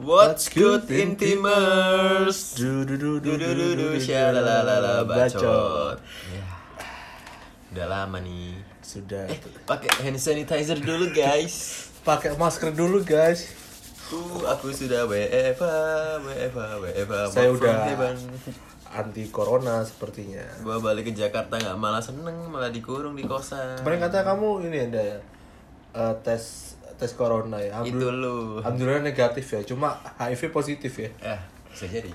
What's good intimers? Du du du Du du du du du syalalala bacot. Ya. Udah lama nih. Sudah. Eh, pakai hand sanitizer dulu guys. Pakai masker dulu guys. Uh, aku sudah WFA, WFA, WFA. Saya udah anti corona sepertinya. Gua balik ke Jakarta nggak malah seneng, malah dikurung di kosan. Kemarin kata kamu ini ada eh, tes tes corona ya. Itu Alhamdulillah, lu. alhamdulillah negatif ya. Cuma HIV positif ya. Ya, bisa jadi.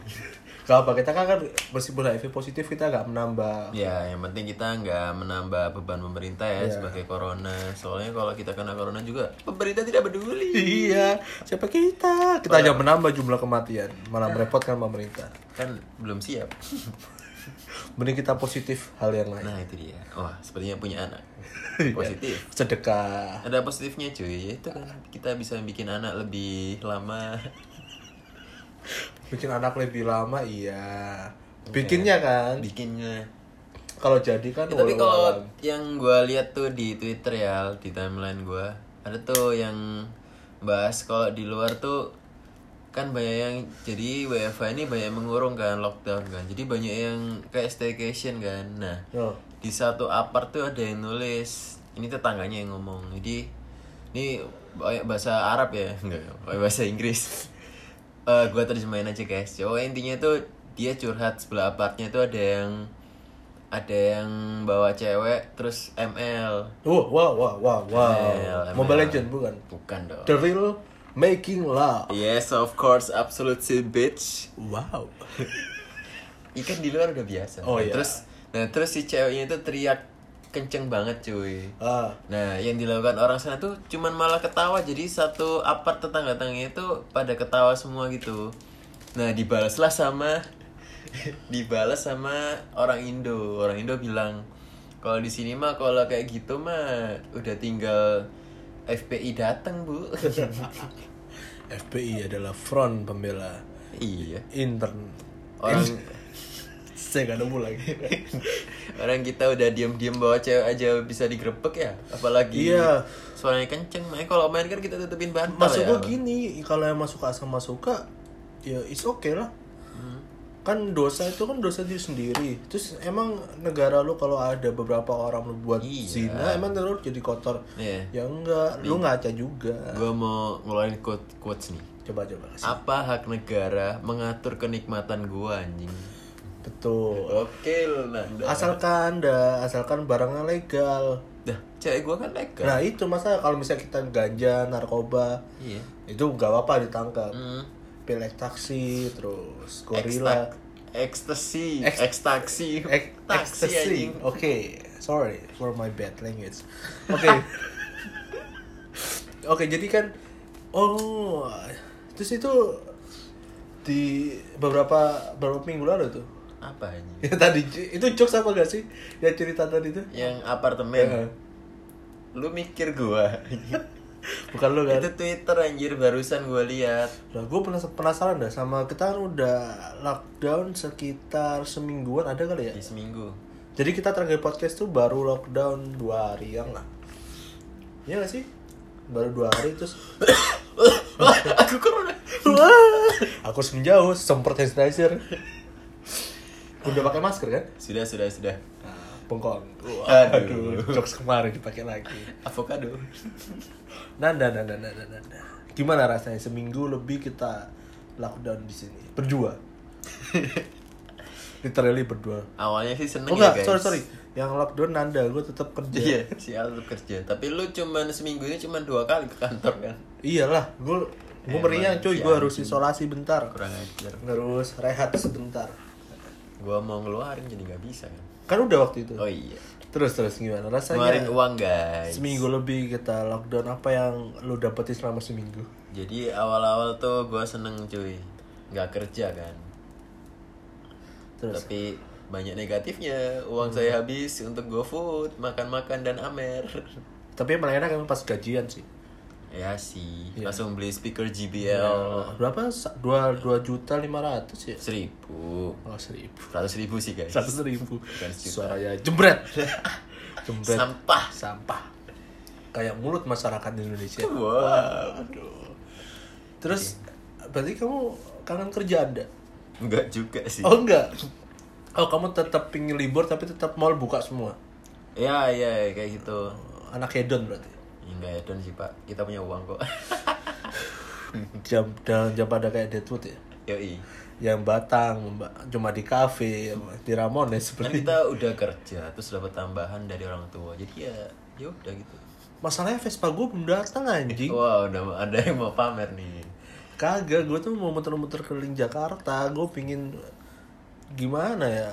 Gak apa kita kan kan meskipun HIV positif kita gak menambah. Ya, yang penting kita nggak menambah beban pemerintah ya Iya. sebagai corona. Soalnya kalau kita kena corona juga pemerintah tidak peduli. Iya, siapa kita? Kita hanya menambah jumlah kematian, malah merepotkan pemerintah. Kan belum siap. Mending kita positif hal yang lain. Nah, itu dia. Wah, sepertinya punya anak. Iya. Positif. Sedekah. Ada positifnya cuy, itu kan kita bisa bikin anak lebih lama. Bikin anak lebih lama iya. Bikinnya kan. Bikinnya. Kalau jadi kan Ya, tapi kalau yang gue lihat tuh di Twitter ya, di timeline gue, ada tuh yang bahas kalau di luar tuh kan banyak yang jadi WFH ini banyak mengurung kan lockdown kan. Jadi banyak yang kayak staycation kan. Nah, Oh. di satu apart tuh ada yang nulis ini tetangganya yang ngomong jadi ini banyak bahasa Arab ya enggak bahasa Inggris Eh gue terjemahin aja guys oh intinya tuh dia curhat sebelah apartnya tuh ada yang ada yang bawa cewek terus ML Oh, wow, wow, wow, wow. ML, Mobile ML. Legend bukan? bukan dong The real making love. yes of course absolute bitch Wow. ikan di luar udah biasa Oh, iya. terus nah terus si ceweknya itu teriak kenceng banget cuy Ah, Nah, yang dilakukan orang sana tuh cuman malah ketawa. Jadi satu apart tetangga-tetangganya itu pada ketawa semua gitu. Nah, dibalaslah sama dibalas sama orang Indo. Orang Indo bilang, "Kalau di sini mah kalau kayak gitu mah udah tinggal FPI datang, Bu." FPI adalah front pembela iya. intern. Orang Saya gak nemu lagi. orang kita udah diem-diem bawa cewek aja bisa digrebek ya, apalagi Iya. suaranya kenceng. Makanya kalau main kan kita tutupin bantal Maksud ya. gini, kalau yang suka sama suka, ya is okay lah. Kan dosa itu kan dosa diri sendiri. Terus emang negara lu kalau ada beberapa orang lu buat Iya. zina, emang terus jadi kotor. Iya. Ya enggak, lu ngaca juga. Gue mau ngeluarin quote quotes nih. Coba coba kasih. Apa hak negara mengatur kenikmatan gua anjing? Betul. Oke Nanda. Asalkan dah, asalkan barangnya legal. Dah, cewek gua kan legal. Nah itu masa kalau misalnya kita ganja, narkoba, Iya. itu nggak apa-apa ditangkap. Hmm. Pil ekstasi, terus gorila, Ekstasi, Eks- ekstasi, Ek- taksi ecstasy. anjing. Oke, sorry for my bad language. Oke. Oke, jadi kan oh terus itu di beberapa beberapa minggu lalu tuh. Apa anjing? Ya tadi itu jokes apa gak sih? Ya cerita tadi tuh. Yang apartemen. Iya. Lu mikir gua. Bukan lu kan? Itu Twitter anjir barusan gua lihat. Nah, gue penasaran dah sama kita kan udah lockdown sekitar semingguan ada kali ya. Di seminggu. Jadi kita terakhir podcast tuh baru lockdown dua hari yang lah. Iya gak sih? Baru dua hari terus Aku corona. aku menjauh semprot hand sanitizer. Udah pakai masker kan? Sudah, sudah, sudah. Nah, bengkong. Aduh. jokes kemarin dipakai lagi. Avocado. Nanda, nanda, nanda, nanda. Gimana rasanya seminggu lebih kita lockdown di sini? Berdua. Literally berdua. Awalnya sih seneng Oh ya enggak, guys. sorry sorry. Yang lockdown Nanda, gue tetap kerja. Iya, si Al tetap kerja. Tapi lu cuman seminggu ini cuman dua kali ke kantor kan? Iyalah, gue gue Emang meriang cuy, gue harus anjing. isolasi bentar. Kurang ajar. Harus rehat sebentar. Gua mau ngeluarin jadi nggak bisa kan? Kan udah waktu itu. Oh iya. Terus terus gimana Ngeluarin rasanya? uang guys. Seminggu lebih kita lockdown apa yang lu dapetin selama seminggu? Jadi awal-awal tuh gua seneng cuy, nggak kerja kan. Terus Tapi banyak negatifnya. Uang saya habis untuk GoFood, makan-makan dan amer. tapi yang paling enak emang pas gajian sih. Ya sih, Iya. langsung beli speaker JBL Ya, berapa? Dua dua juta lima ratus ya? seribu, Oh seribu. seratus ribu sih guys. Seratus ribu. Suaranya jembret. jembret. Sampah. Sampah. Kayak mulut masyarakat di Indonesia. Wow. Aduh. Terus berarti kamu kangen kerja anda Enggak juga sih. oh enggak oh kamu tetap pingin libur tapi tetap mall buka semua Ya, iya kayak gitu. anak hedon berarti Ya, enggak ya don sih, Pak. Kita punya uang kok. jam dan jam pada kayak Deadwood ya Yoi. yang batang cuma di kafe di Ramones Kan seperti kita udah kerja terus dapat tambahan dari orang tua. Jadi ya ya udah gitu. masalahnya Vespa gue belum datang anjing Wah, udah ada yang mau pamer nih. kagak gue tuh mau muter-muter keliling Jakarta gue pingin gimana ya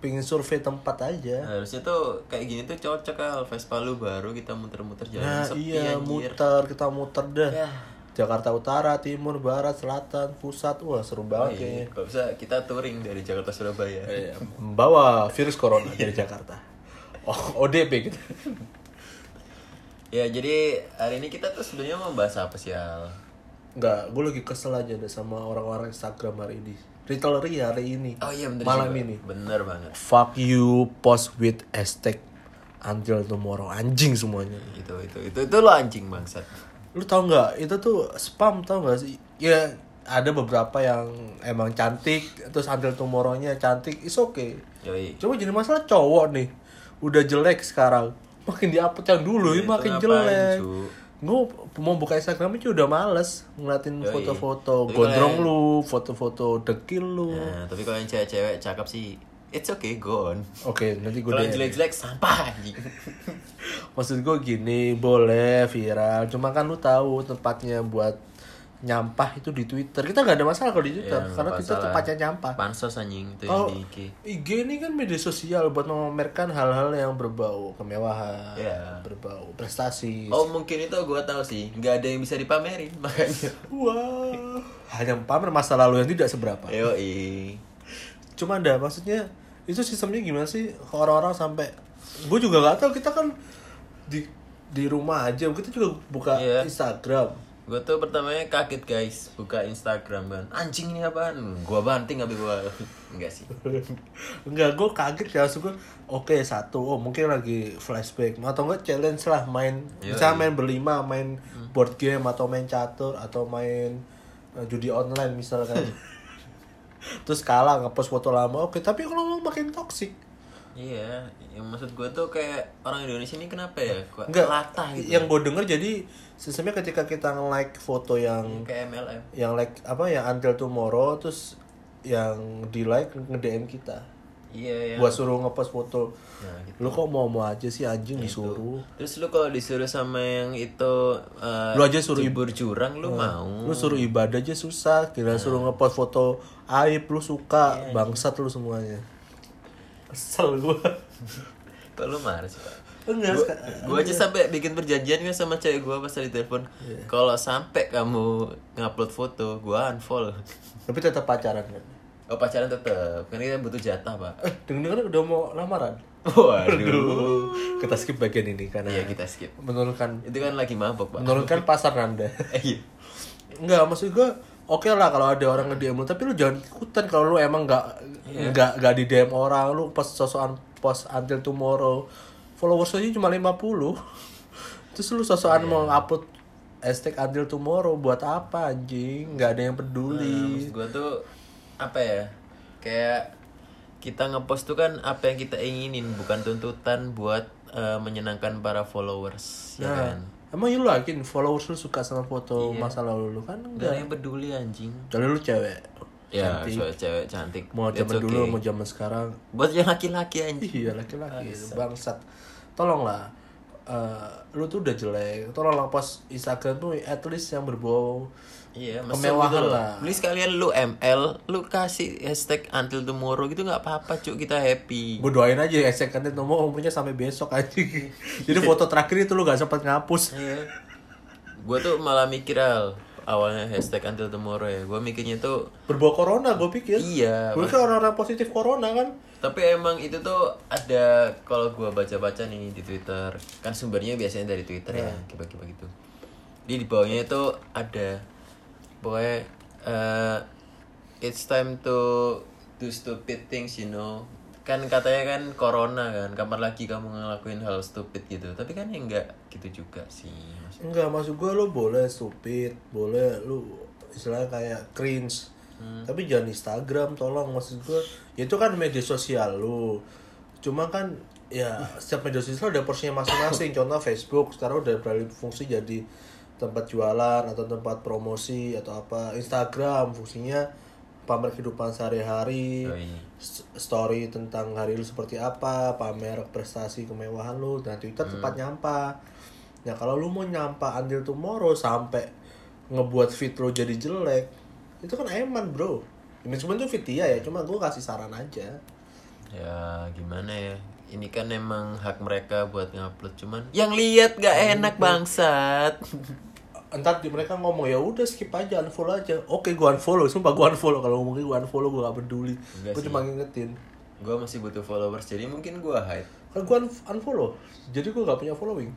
pingin survei tempat aja Harusnya tuh kayak gini tuh cocok kal Vespa lu baru kita muter-muter jalan nah sepi iya anjir. muter kita muter dah Ya. Jakarta Utara Timur Barat Selatan Pusat wah seru Oh, banget iya. kayaknya bisa kita touring dari Jakarta Surabaya. Iya, membawa virus corona dari Jakarta oh ODP gitu Ya jadi hari ini kita tuh sebenarnya mau bahas apa sih Al? Enggak, gue lagi kesel aja deh sama orang-orang Instagram hari ini Retailery hari ini Oh iya bener Malam juga. ini Bener banget. Fuck you post with hashtag until tomorrow Anjing semuanya Itu itu itu itu lo anjing bangsat. Lu tau nggak itu tuh spam tau nggak sih? Ya ada beberapa yang emang cantik Terus until tomorrow-nya cantik, is okay Yoi. Coba jadi masalah cowok nih Udah jelek sekarang Makin diupload yang dulu Ya, makin jelek cu? Gue mau buka Instagram aja udah males Ngeliatin foto-foto gondrong kalau lu Foto-foto dekil lu Nah, tapi kalau yang cewek-cewek cakep sih It's okay, go on. Oke nanti gue Kalau yang jelek-jelek sampah anjing. Maksud gue gini boleh viral Cuma kan lu tahu tempatnya buat nyampah itu di Twitter Kita nggak ada masalah kalau di Twitter Ya, Karena masalah. tempatnya nyampah Pansos anjing itu Kalau di IG. IG ini kan media sosial buat memamerkan hal-hal yang berbau kemewahan, Iya. berbau prestasi. Oh mungkin itu gue tahu sih, nggak ada yang bisa dipamerin makanya. Wah, hanya pamer masa lalu yang tidak seberapa. Yoi. Cuma ada maksudnya itu sistemnya gimana sih orang-orang sampai gue juga gak tahu kita kan di di rumah aja kita juga buka Iya. Instagram Gue tuh pertamanya kaget guys. Buka Instagram kan. Anjing ini apaan? Gua banting tapi gua. Enggak sih. Enggak, gue kaget ya. Gue Oke satu, oh mungkin lagi flashback. Atau enggak challenge lah. Main Iya, Misalnya iya. main berlima, main board game Atau main catur, atau main eh, judi online misalkan. Terus kalah ngepost foto lama. Oke, tapi kalau lo makin toxic Iya, yang maksud gue tuh kayak orang Indonesia ini kenapa ya? Kok Enggak, latah gitu. yang gue denger jadi Sistemnya ketika kita nge-like foto yang kayak MLM. Yang like, apa, yang until tomorrow Terus yang di like nge-DM kita Iya, yang Buat suruh ngepost foto Nah, gitu. Lu kok mau-mau aja sih anjing disuruh Terus lu kalau disuruh sama yang itu eh, Lu aja suruh jebur jurang lu mau. Lu suruh ibadah aja susah, kira suruh ngepost foto aib lu suka, bangsat lu semuanya. Kesel gua. Kok lu marah sih, Pak? Enggak, gua aja sampai bikin perjanjian kan sama cewek gua pas tadi telepon. Kalau sampai kamu ngupload foto, gua unfollow. tapi tetap pacaran kan. Oh pacaran tetep, kan kita butuh jatah pak. Eh, denger udah mau lamaran. Waduh. Kita skip bagian ini karena Iya kita skip. menurunkan Itu kan lagi mabok pak. menurunkan pasar Nanda. Eh, Iya. Enggak, maksud gua oke lah kalau ada orang nge-DM lu, tapi lu jangan ikutan kalau lu emang nggak nggak nggak di DM orang, lu post sosokan post until tomorrow. Followers aja cuma 50. Terus lu sosokan mau upload hashtag until tomorrow buat apa anjing? Nggak ada yang Nah, peduli. maksud gua tuh apa ya? Kayak kita ngepost tuh kan apa yang kita inginin, bukan tuntutan buat eh, menyenangkan para followers, ya Nah, kan? Emang lu yakin followers lu suka sama foto masa lalu lu kan Gak enggak. ada yang peduli anjing. Jadi lu cewek. Ya, soal cewek cantik. Mau zaman okay. dulu mau zaman sekarang Buat yang laki-laki anjing. Iya laki-laki bangsat. Tolonglah eh, lu tuh udah jelek. Tolonglah post Instagram tuh at least yang berbau Iya, Kemewahan gitu lah. Beli sekalian lu ML, lu kasih hashtag until tomorrow gitu nggak apa-apa cuk kita happy. gue doain aja hashtag content nomor umurnya sampai besok aja. Jadi foto terakhir itu lu gak sempat ngapus. Iya. Gua tuh malah mikir al awalnya hashtag until tomorrow ya. Gua mikirnya tuh Berbau corona gue pikir. iya. Gue kan orang-orang positif corona kan. Tapi emang itu tuh ada kalau gua baca-baca nih di Twitter, kan sumbernya biasanya dari Twitter ya, kibah-kibah gitu. Di di bawahnya itu ada pokoknya eh, it's time to do stupid things, you know. Kan katanya kan corona kan, kapan lagi kamu ngelakuin hal stupid gitu. Tapi kan ya enggak gitu juga sih. maksudnya. Enggak maksud gue lu boleh stupid, boleh lu istilahnya kayak cringe Hmm. tapi jangan Instagram tolong maksud gue ya itu kan media sosial lu cuma kan ya setiap media sosial ada porsinya masing-masing contoh Facebook sekarang udah beralih fungsi jadi tempat jualan atau tempat promosi atau apa. Instagram fungsinya pamer kehidupan sehari-hari Oh, iya. story tentang hari lu seperti apa pamer prestasi kemewahan lu. Dan Twitter tempat nyampah ya kalau lu mau nyampah until tomorrow sampai ngebuat fit lu jadi jelek itu kan eman bro. Manajemen tuh fit dia ya cuma gue kasih saran aja. Ya gimana ya? Ini kan emang hak mereka buat ngupload cuman yang lihat gak enak bangsat entar di mereka ngomong ya udah skip aja unfollow aja. Oke gue unfollow sumpah gue unfollow. Kalau ngomongin gue unfollow gue gak peduli. Gue cuma ngingetin. Gue masih butuh followers jadi mungkin gue hide. Kan gue unfollow. Jadi gue gak punya following.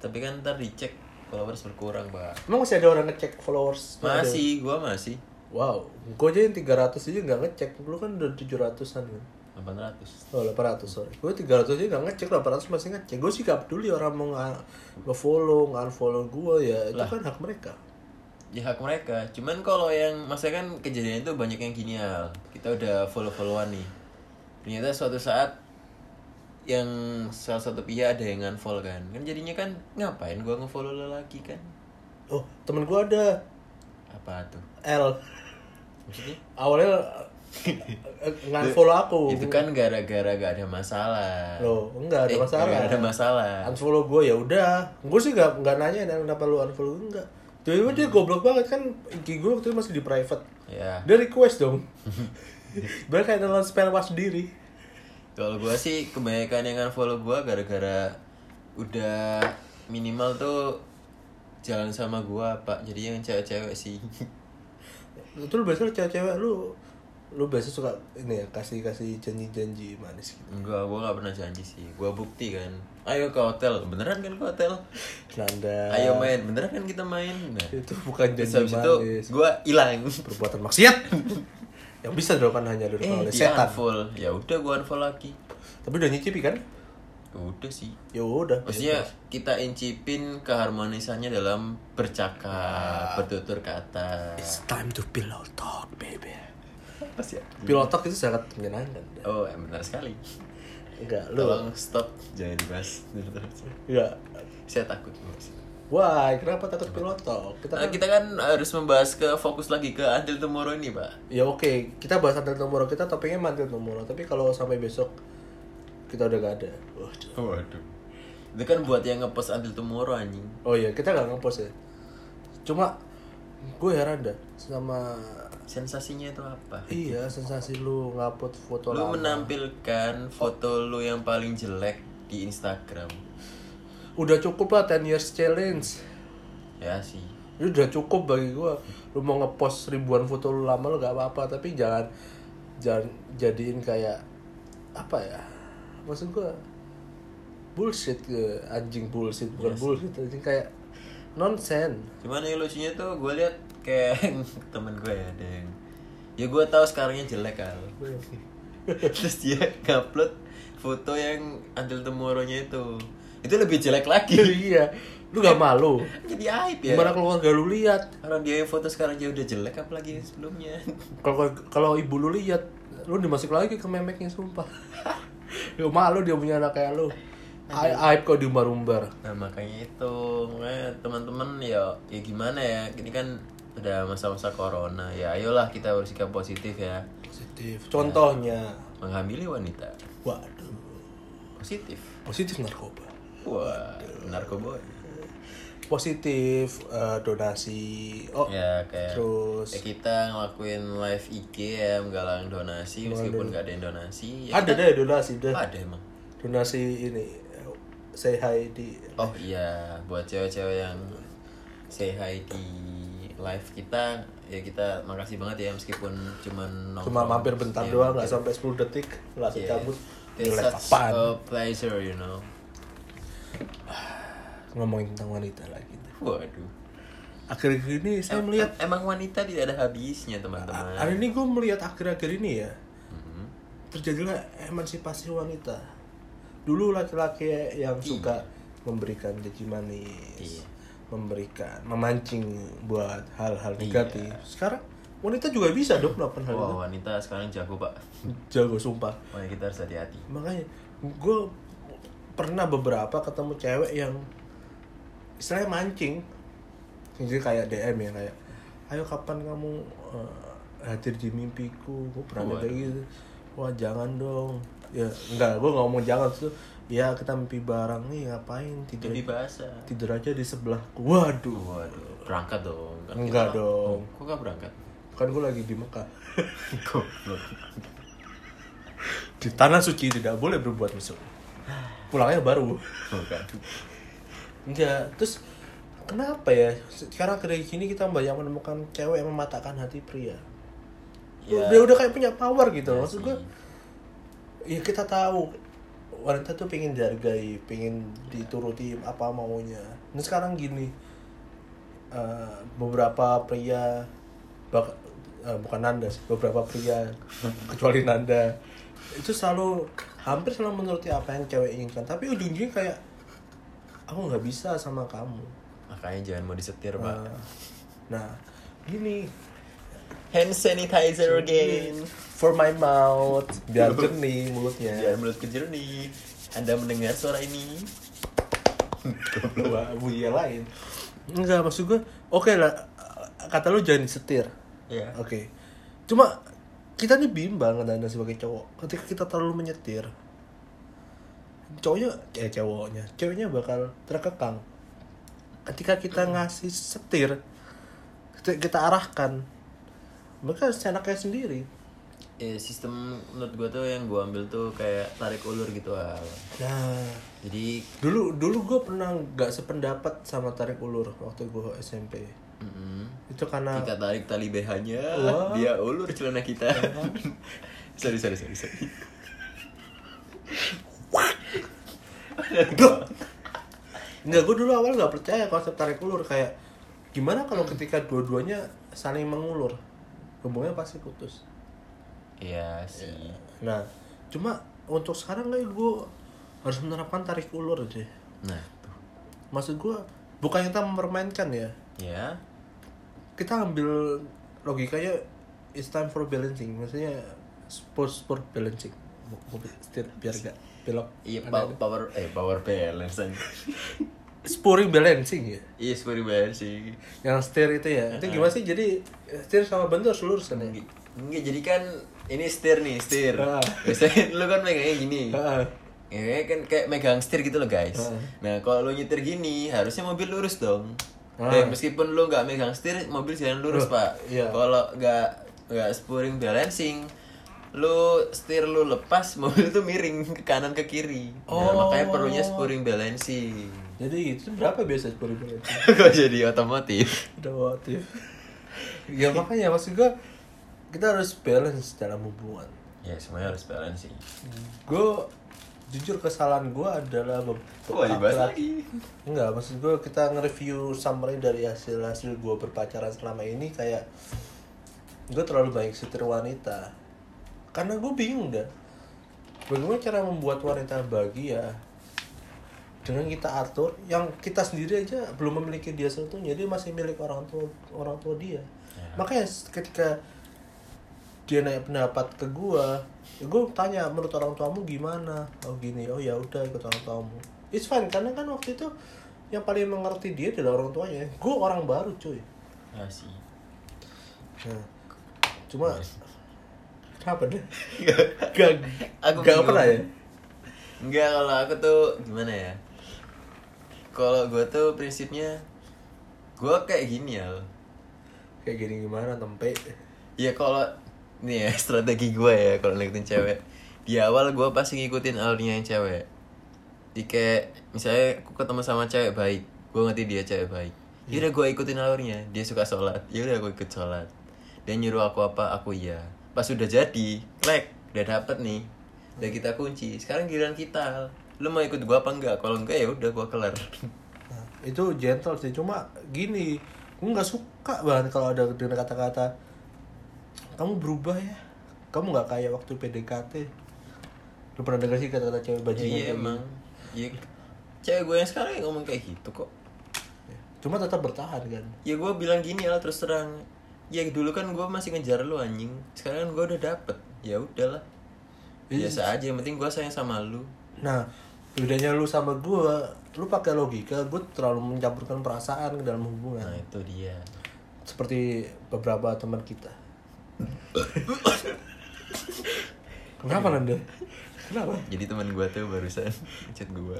Tapi kan ntar dicek followers berkurang pak. Emang masih ada orang ngecek followers? Masih gue masih. Wow, gue aja yang 300 aja nggak ngecek. Lu kan udah 700-an kan. 800 Oh, 800 sorry. Gue 300 aja nggak ngecek, 800 masih ngecek. Gue sih gak peduli orang mau nge- nge-follow, nge-unfollow gue ya. Itu Lah. kan hak mereka. ya hak mereka cuman kalau yang masa kan kejadian itu banyak yang gini Al. kita udah follow followan nih ternyata suatu saat yang salah satu pihak ada yang unfollow kan kan jadinya kan ngapain gua ngefollow lo lagi kan Oh, temen gue ada apa tuh L. maksudnya Awalnya eh, nge-unfollow aku. itu kan gara-gara gak ada masalah Loh, enggak ada Eh, masalah. gara-gara ada masalah Unfollow gue ya udah. Gue sih gak, nggak nanya dan kenapa lu unfollow gue enggak. Tiba-tiba dia goblok banget kan IG gue waktu itu masih di private. ya Dia request dong. Dia kayak download spell pas sendiri. Kalau gua sih kebanyakan yang unfollow gua gara-gara udah minimal tuh jalan sama gua pak jadi yang cewek-cewek sih itu lu biasanya cewek-cewek lu lu biasa suka ini ya kasih kasih janji-janji manis gitu? Enggak gua nggak pernah janji sih. Gua bukti kan. Ayo ke hotel. Beneran kan ke hotel? Nanda ayo main. Beneran kan kita main? Nah itu bukan terus janji habis itu manis. gua hilang. Perbuatan maksiat. Yang bisa dilakukan hanya dilakukan eh oleh setan. unfollow ya udah gua unfollow lagi. Tapi udah nyicipi kan? Udah sih. Ya udah. Maksudnya kita incipin keharmonisannya dalam bercakap, bertutur kata. it's time to pillow talk baby Apa sih? pillow talk itu sangat menyenangkan Oh, eh, benar sekali. enggak lu Tolong stop, jangan dibahas. enggak Saya takut. wah kenapa takut pillow talk kita Nah, kan kita kan harus membahas ke fokus lagi ke Until Tomorrow ini, Pak. ya oke kita bahas antar tomorrow kita topiknya mantil tomorrow tapi kalau sampai besok kita udah gak ada Waduh. Waduh. Itu kan buat yang ngepost Until Tomorrow anjing. Oh iya, kita nggak ngepost ya. Cuma gue heran dah sama Sensasinya itu apa? iya sensasi lu ngupload foto Lu lama. menampilkan foto lu yang paling jelek di Instagram. Udah cukup lah 10 years challenge. Ya sih. Itu udah cukup bagi gue. Lu mau ngepost ribuan foto lu lama lu gak apa-apa, tapi jangan jangan jadiin kayak apa ya? Maksud gue bullshit ke anjing bullshit bukan bullshit anjing kayak nonsen Cuman yang lucunya tuh gue lihat kayak temen gue ya ada yang ya gue tahu sekarangnya jelek kan terus dia ngupload foto yang until tomorrow-nya itu. Itu lebih jelek lagi. Iya. Lu gak malu? jadi aib ya. Gimana keluarga lu lihat orang dia yang foto sekarang dia udah jelek apalagi yang sebelumnya. Kalau kalau ibu lu lihat lu dimasuk lagi ke memeknya sumpah. Lu malu dia punya anak kayak lu aib kok diumbar-umbar. Nah makanya itu. Teman-teman ya ya gimana ya? Ini kan udah masa-masa corona. Ya ayolah kita bersikap positif ya. Positif. Contohnya. Menghamili wanita. Waduh. Positif. Positif narkoba. Wah narkoba. Positif eh, donasi. Oh ya kayak terus ya kita ngelakuin live IG ya menggalang donasi. Meskipun nggak ada yang donasi ya ada kita- deh donasi deh. Ada emang. Donasi ini say hi di oh iya buat cewek-cewek yang say hi di live kita ya kita makasih banget ya meskipun cuman nongkrong. cuma mampir bentar Ya, doang nggak sampai 10 detik langsung Yeah. cabut It's such apaan? a pleasure you know ngomongin tentang wanita lagi waduh akhir-akhir ini saya Em- melihat em- emang wanita tidak ada habisnya teman-teman hari ini gue melihat akhir-akhir ini ya Mhm. terjadilah emansipasi wanita dulu laki-laki yang suka memberikan gaji manis Iya. memberikan memancing buat hal-hal Iya. negatif. Sekarang wanita juga bisa dong melakukan hal itu. Wah wanita sekarang jago pak. Jago sumpah. Wah kita harus hati-hati. Makanya gue pernah beberapa ketemu cewek yang istilahnya mancing. Jadi kayak DM ya kayak ayo kapan kamu eh, hadir di mimpiku? Gue pernah kayak gitu. Wah jangan dong ya enggak gue ngomong jangan tuh ya kita mimpi bareng nih ngapain tidur Jadi bahasa tidur aja di sebelahku waduh. Waduh berangkat dong kan Enggak kita- dong. Oh, Kok gak berangkat? kan gue lagi di Mekah. Di tanah suci tidak boleh berbuat mesum. Pulangnya baru. Bukan enggak terus kenapa ya? Sekarang kayak gini kita banyak menemukan cewek yang mematahkan hati pria. Ya. dia udah kayak punya power gitu Ya maksud gue ya kita tahu. Wanita tuh pengen dihargai pengen dituruti apa maunya. Nah sekarang gini eh, beberapa pria bak- eh, bukan nanda sih beberapa pria kecuali nanda itu selalu hampir selalu menuruti apa yang cewek inginkan. Tapi ujung-ujungnya kayak aku nggak bisa sama kamu. Makanya jangan mau disetir pak. Nah, nah gini Hand sanitizer again. For my mouth. Biar jernih mulutnya. Biar mulut kecil nih Anda mendengar suara ini? Wah, bunyi yang lain. Enggak maksud gue oke lah kata lu jangan disetir. Iya. Oke. Cuma kita nih bimbang anda sebagai cowok. Ketika kita terlalu menyetir cowoknya eh cowoknya ceweknya bakal terkekang. Ketika kita ngasih setir kita, kita arahkan mereka seenaknya sendiri. Eh, sistem menurut gue tuh yang gue ambil tuh kayak tarik ulur gitu al. nah Jadi dulu dulu gue pernah nggak sependapat sama tarik ulur waktu gue SMP. Mm, itu karena kita tarik tali BH-nya, dia ulur celana kita. sorry sorry sorry sorry. Enggak, gue dulu awal nggak percaya konsep tarik ulur. Kayak gimana kalau ketika dua-duanya saling mengulur hubungannya pasti putus. Iya sih. Nah, cuma untuk sekarang kayak gue harus menerapkan tarik ulur aja. Nah tuh. Maksud gue bukan kita mempermainkan ya, Ya. kita ambil logikanya it's time for balancing, maksudnya sport sport balancing. Biar gak belok. Iya power, power eh power balance aja. Spurring balancing ya. Iya seperti balance sih. Yang setir itu ya. Itu gimana sih? Jadi setir sama bentuk lurus kan ya? Enggak, jadi kan ini setir nih. Ah. Biasanya lu kan megangnya gini. Heeh. Ya kan kayak megang setir gitu loh guys. Ah. Nah kalau lu nyetir gini harusnya mobil lurus dong. Ah. Eh, meskipun lu nggak megang setir, mobil jalan lurus Loh, pak. iya. Kalau nggak nggak spurring balancing, lu setir lu lepas, mobil tuh miring ke kanan ke kiri. Nah, Oh. makanya perlunya spurring balancing. Jadi itu berapa biasa spurring balancing? Kok jadi otomotif? Waktu Ya makanya maksud gue kita harus balance dalam hubungan. Ya semuanya harus balancing. Gue jujur kesalahan gue adalah Wah dibahas lagi. Enggak, maksud gue kita nge-review summary dari hasil-hasil gue berpacaran selama ini kayak gue terlalu banyak setir wanita. Karena gue bingung dah. Bagaimana cara membuat wanita bahagia dengan kita atur yang kita sendiri aja belum memiliki dia seutuhnya dia masih milik orang tua orang tua dia Ya. makanya ketika dia nanya pendapat ke gua ya gue tanya menurut orang tuamu gimana oh gini oh ya udah ikut orang tuamu it's fine karena kan waktu itu yang paling mengerti dia adalah orang tuanya gue orang baru cuy sih. nah, cuma kenapa deh Gak. gak Aku gak pernah ya Enggak kalau aku tuh gimana ya? Kalau gue tuh prinsipnya gue kayak gini ya. kayak gini gimana tempe Ya kalau nih ya strategi gue ya kalau deketin cewek. Di awal gue pasti ngikutin alurnya yang cewek. Di kayak misalnya aku ketemu sama cewek baik, gue ngerti dia cewek baik. Ya udah gue ikutin alurnya. Dia suka sholat, ya udah gue ikut sholat. Dia nyuruh aku apa, aku iya. Pas udah jadi, like, udah dapet nih. Udah kita kunci. Sekarang giliran kita. Lu mau ikut gue apa enggak? Kalau enggak ya udah gue kelar. Nah, itu gentle sih cuma gini gue nggak suka banget kalau ada dengan kata-kata kamu berubah ya kamu nggak kayak waktu PDKT lu pernah dengar sih kata-kata cewek Ya, bajingan iya emang. Iya. Cewek gue yang sekarang yang ngomong kayak gitu kok. cuma tetap bertahan kan ya gue bilang gini lah terus terang ya dulu kan gue masih ngejar lu anjing. Sekarang kan gue udah dapet. Ya udahlah. Iya. biasa aja yang penting gue sayang sama lu. Nah bedanya lu sama gue lu pakai logika gue terlalu mencampurkan perasaan ke dalam hubungan. Nah itu dia. Seperti beberapa teman kita. Kenapa nanda? Kenapa? Jadi teman gue tuh barusan chat gue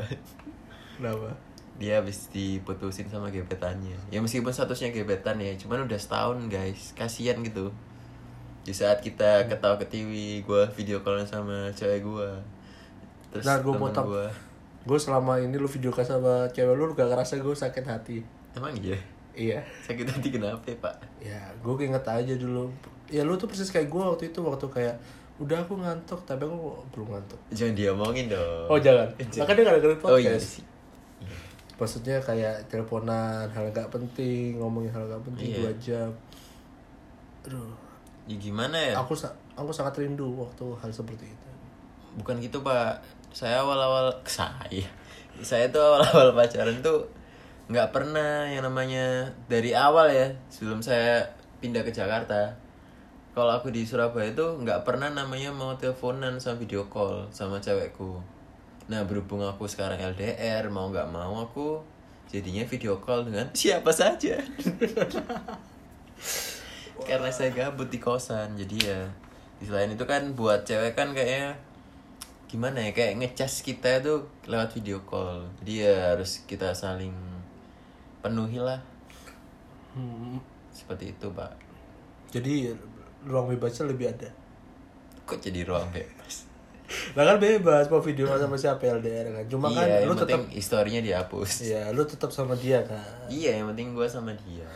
kenapa dia habis diputusin sama gebetannya. Ya meskipun statusnya gebetan ya cuman udah setahun guys. Kasihan gitu. Di saat kita ketawa ketiwi gue video callan sama cewek gue terus Nah, gua temen potong. gua. Gue selama ini lu video call sama cewek lu gak ngerasa gue sakit hati? Emang iya? Iya. Sakit hati kenapa ya, pak? Ya gue keinget aja dulu. Ya lu tuh persis kayak gue waktu itu waktu kayak udah aku ngantuk. Tapi aku belum ngantuk. Jangan diomongin dong. Oh jangan? Jangan. makanya gak ada podcast oh iya sih maksudnya kayak teleponan hal gak penting ngomongin hal gak penting Iya. dua jam. Aduh. Ya gimana ya? Aku aku sangat rindu waktu hal seperti itu. Bukan gitu pak. Saya awal-awal saya saya tuh awal-awal pacaran tuh nggak pernah yang namanya dari awal ya sebelum saya pindah ke Jakarta. Kalau aku di Surabaya tuh nggak pernah namanya mau teleponan sama video call sama cewekku nah berhubung aku sekarang LDR mau nggak mau aku jadinya video call dengan siapa saja. Karena saya gabut di kosan jadi ya selain itu kan buat cewek kan kayaknya gimana ya kayak ngecas kita itu lewat video call. Jadi ya harus kita saling penuhi lah. Hmm, seperti itu pak. Jadi ruang bebasnya lebih ada? Kok jadi ruang bebas Nah kan bebas mau video sama siapa LDR kan. Cuma kan iya lu yang tetap historinya dihapus. Iya lu tetap sama dia kan. Iya yang penting gue sama dia.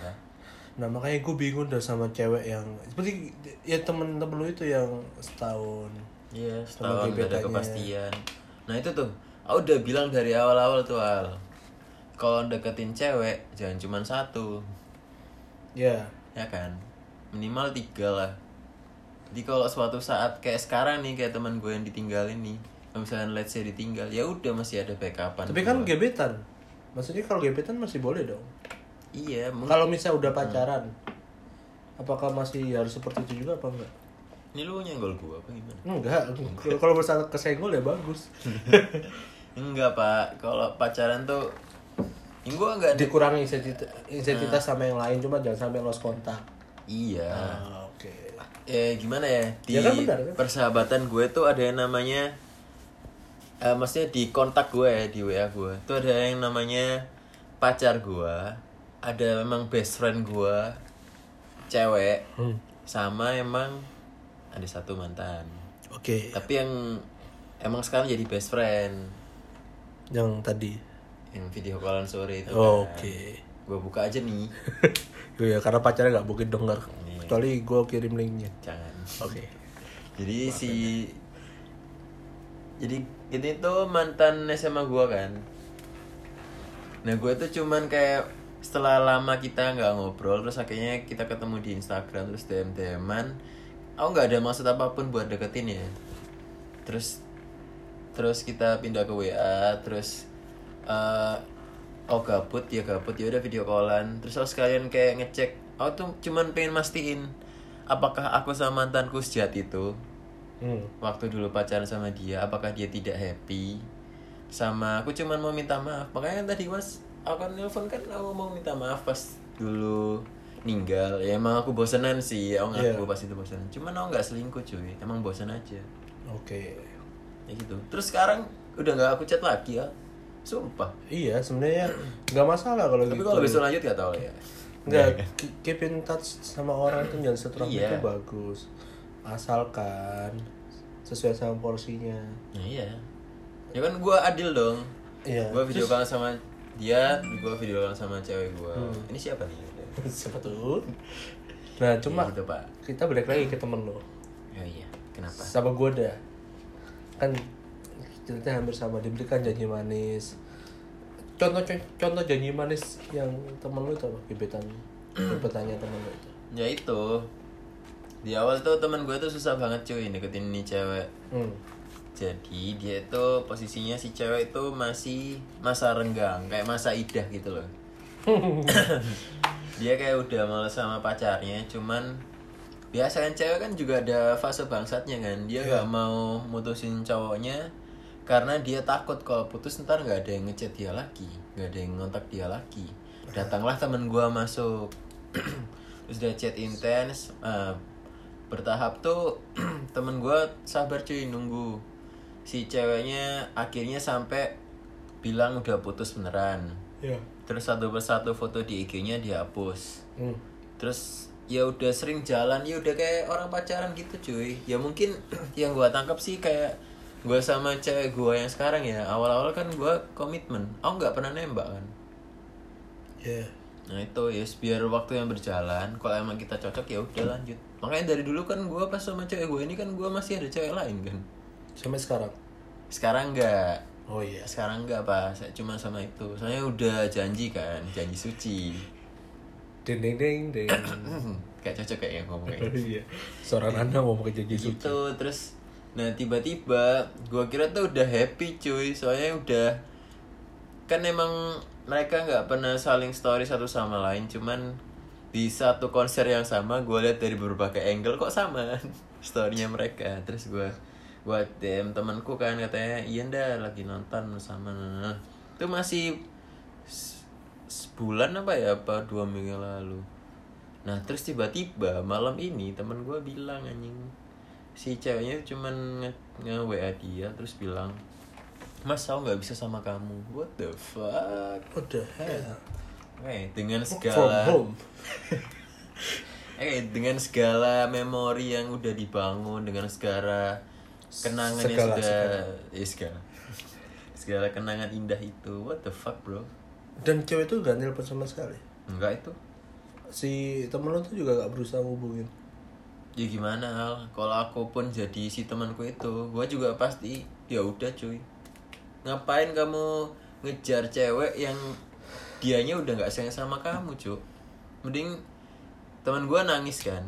Nah makanya gue bingung dah sama cewek yang Seperti ya temen-temen lu itu yang setahun. Iya setahun gak ada kepastian. Nah itu tuh. Aku udah bilang dari awal-awal tuh al. Kalau deketin cewek jangan cuma satu. Ya ya kan? Minimal tiga lah jadi kalau suatu saat kayak sekarang nih kayak teman gue yang ditinggalin nih kalau misalnya let's say ditinggal ya udah masih ada backupan Tapi kan gua. gebetan. Maksudnya kalau gebetan masih boleh dong. Iya Kalau misalnya udah pacaran Apakah masih harus seperti itu juga apa enggak? ini lu nyenggol gue apa gimana? Enggak, kalau- kalau bersama kesenggol ya bagus. Enggak pak. Kalau pacaran tuh ini gue enggak Dikurangi intensitas, intensitas sama yang lain Cuma jangan sampai lost kontak iya. Ah, Ya gimana ya di Ya kan benar, kan? persahabatan gue tuh ada yang namanya eh maksudnya di kontak gue ya, di WA gue tuh ada yang namanya pacar gue ada memang best friend gue cewek Hmm. sama emang ada satu mantan Oke tapi yang emang sekarang jadi best friend Yang tadi yang video callan sore itu Oh, kan. Oke gue buka aja nih Iya karena pacarnya gak mungkin denger Iya. Kecuali gue kirim linknya. Jangan. Oke. Jadi si jadi ini tuh mantan SMA gua kan. Nah gue tuh cuman kayak setelah lama kita nggak ngobrol terus akhirnya kita ketemu di Instagram terus DM DMan aku nggak ada maksud apa pun buat deketin ya. Terus terus kita pindah ke WA terus eh oh gabut ya gabut ya udah video callan. Terus aku sekalian kayak ngecek aku tuh cuman pengen mastiin apakah aku sama mantanku sejat itu hmm. waktu dulu pacaran sama dia apakah dia tidak happy? Sama aku cuman mau minta maaf. Makanya tadi mas aku kan nelfon kan aku mau minta maaf pas dulu ninggal. Ya emang aku bosenan sih aku ngaku Iya. pas itu bosenan. Cuman aku nggak selingkuh cuy. Emang bosen aja. Oke. Ya gitu. Terus sekarang udah nggak aku chat lagi ya? Sumpah. Iya sebenarnya nggak masalah kalau tapi gitu. kalau besok lanjut gak tau ya Nggak, ke- keep in touch sama orang itu jangan seterang Iya. itu bagus. Asalkan sesuai sama porsinya. Nah, iya. Ya kan gue adil dong. Iya. Gue video terus- call sama dia gue video call sama cewek gue Hmm. ini siapa nih? Siapa tuh? Nah cuma Ya gitu, Pak. kita balik lagi ke temen lo. Oh iya. Kenapa? Sama gue dah. Kan ceritanya hampir sama Diberikan janji manis Contoh contoh janji manis yang temen lo itu apa? Gebetan Gebetannya temen lo itu. Ya itu. Di awal tuh teman gue tuh susah banget cuy deketin nih cewek. Hmm. jadi dia itu posisinya si cewek itu masih masa renggang kayak masa idah gitu loh. Dia kayak udah males sama pacarnya cuman biasa kan cewek kan juga ada fase bangsatnya kan. Dia nggak mau mutusin cowoknya karena dia takut kalau putus ntar nggak ada yang ngechat dia lagi nggak ada yang ngontak dia lagi. Datanglah temen gua masuk. Terus dia chat intens eh, bertahap tuh temen gua sabar cuy nunggu. Si ceweknya akhirnya sampai bilang udah putus beneran. Iya. terus satu persatu foto di IG-nya dihapus Hmm. terus ya udah sering jalan ya udah kayak orang pacaran gitu cuy. Ya mungkin yang gua tangkap sih kayak gua sama cewek gua yang sekarang ya awal-awal kan gua komitmen aku nggak pernah nembak kan Iya. nah itu ya biar waktu yang berjalan kalau emang kita cocok ya udah lanjut makanya dari dulu kan gua pas sama cewek gua ini kan gua masih ada cewek lain kan Sampai sekarang. sekarang enggak Oh iya. sekarang enggak pak saya cuma sama itu soalnya udah janji kan janji suci Ding ding ding ding. kayak cocok kayak yang ngomong kayak Iya. Seorang anda mau pakai janji suci. gitu terus nah tiba-tiba gua kira tuh udah happy cuy. Soalnya udah kan emang mereka nggak pernah saling story satu sama lain. Cuman di satu konser yang sama gue lihat dari berbagai angle kok sama storynya mereka. Terus gua gua DM temanku kan katanya iya ndak lagi nonton sama itu masih sebulan apa ya apa dua minggu lalu. Nah terus tiba-tiba malam ini teman gue bilang anjing si ceweknya cuman nge, nge WA dia terus bilang mas aku nggak bisa sama kamu what the fuck What the hell? eh dengan segala eh dengan segala memori yang udah dibangun dengan segala kenangan yang sudah segala. ya segala segala kenangan indah itu what the fuck bro Dan cewek itu gak nelpon sama sekali. enggak itu Si temen lo tuh juga gak berusaha ngubungin. Ya gimana Al kalau aku pun jadi si temanku itu gua juga pasti ya udah cuy ngapain kamu ngejar cewek yang dianya udah nggak sayang sama kamu cuy mending teman gua nangis kan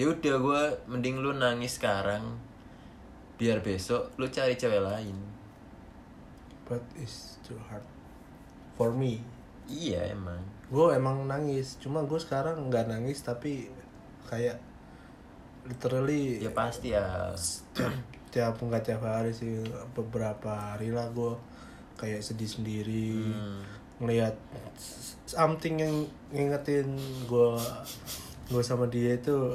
ya udah gua mending lu nangis sekarang biar besok lu cari cewek lain But it's too hard. For me. iya emang Gue emang nangis. Cuma gue sekarang nggak nangis tapi kayak literally ya pasti ya tiap nggak tiap hari sih beberapa hari lah gue kayak sedih sendiri Hmm. ngelihat something yang ngingetin gue gue sama dia itu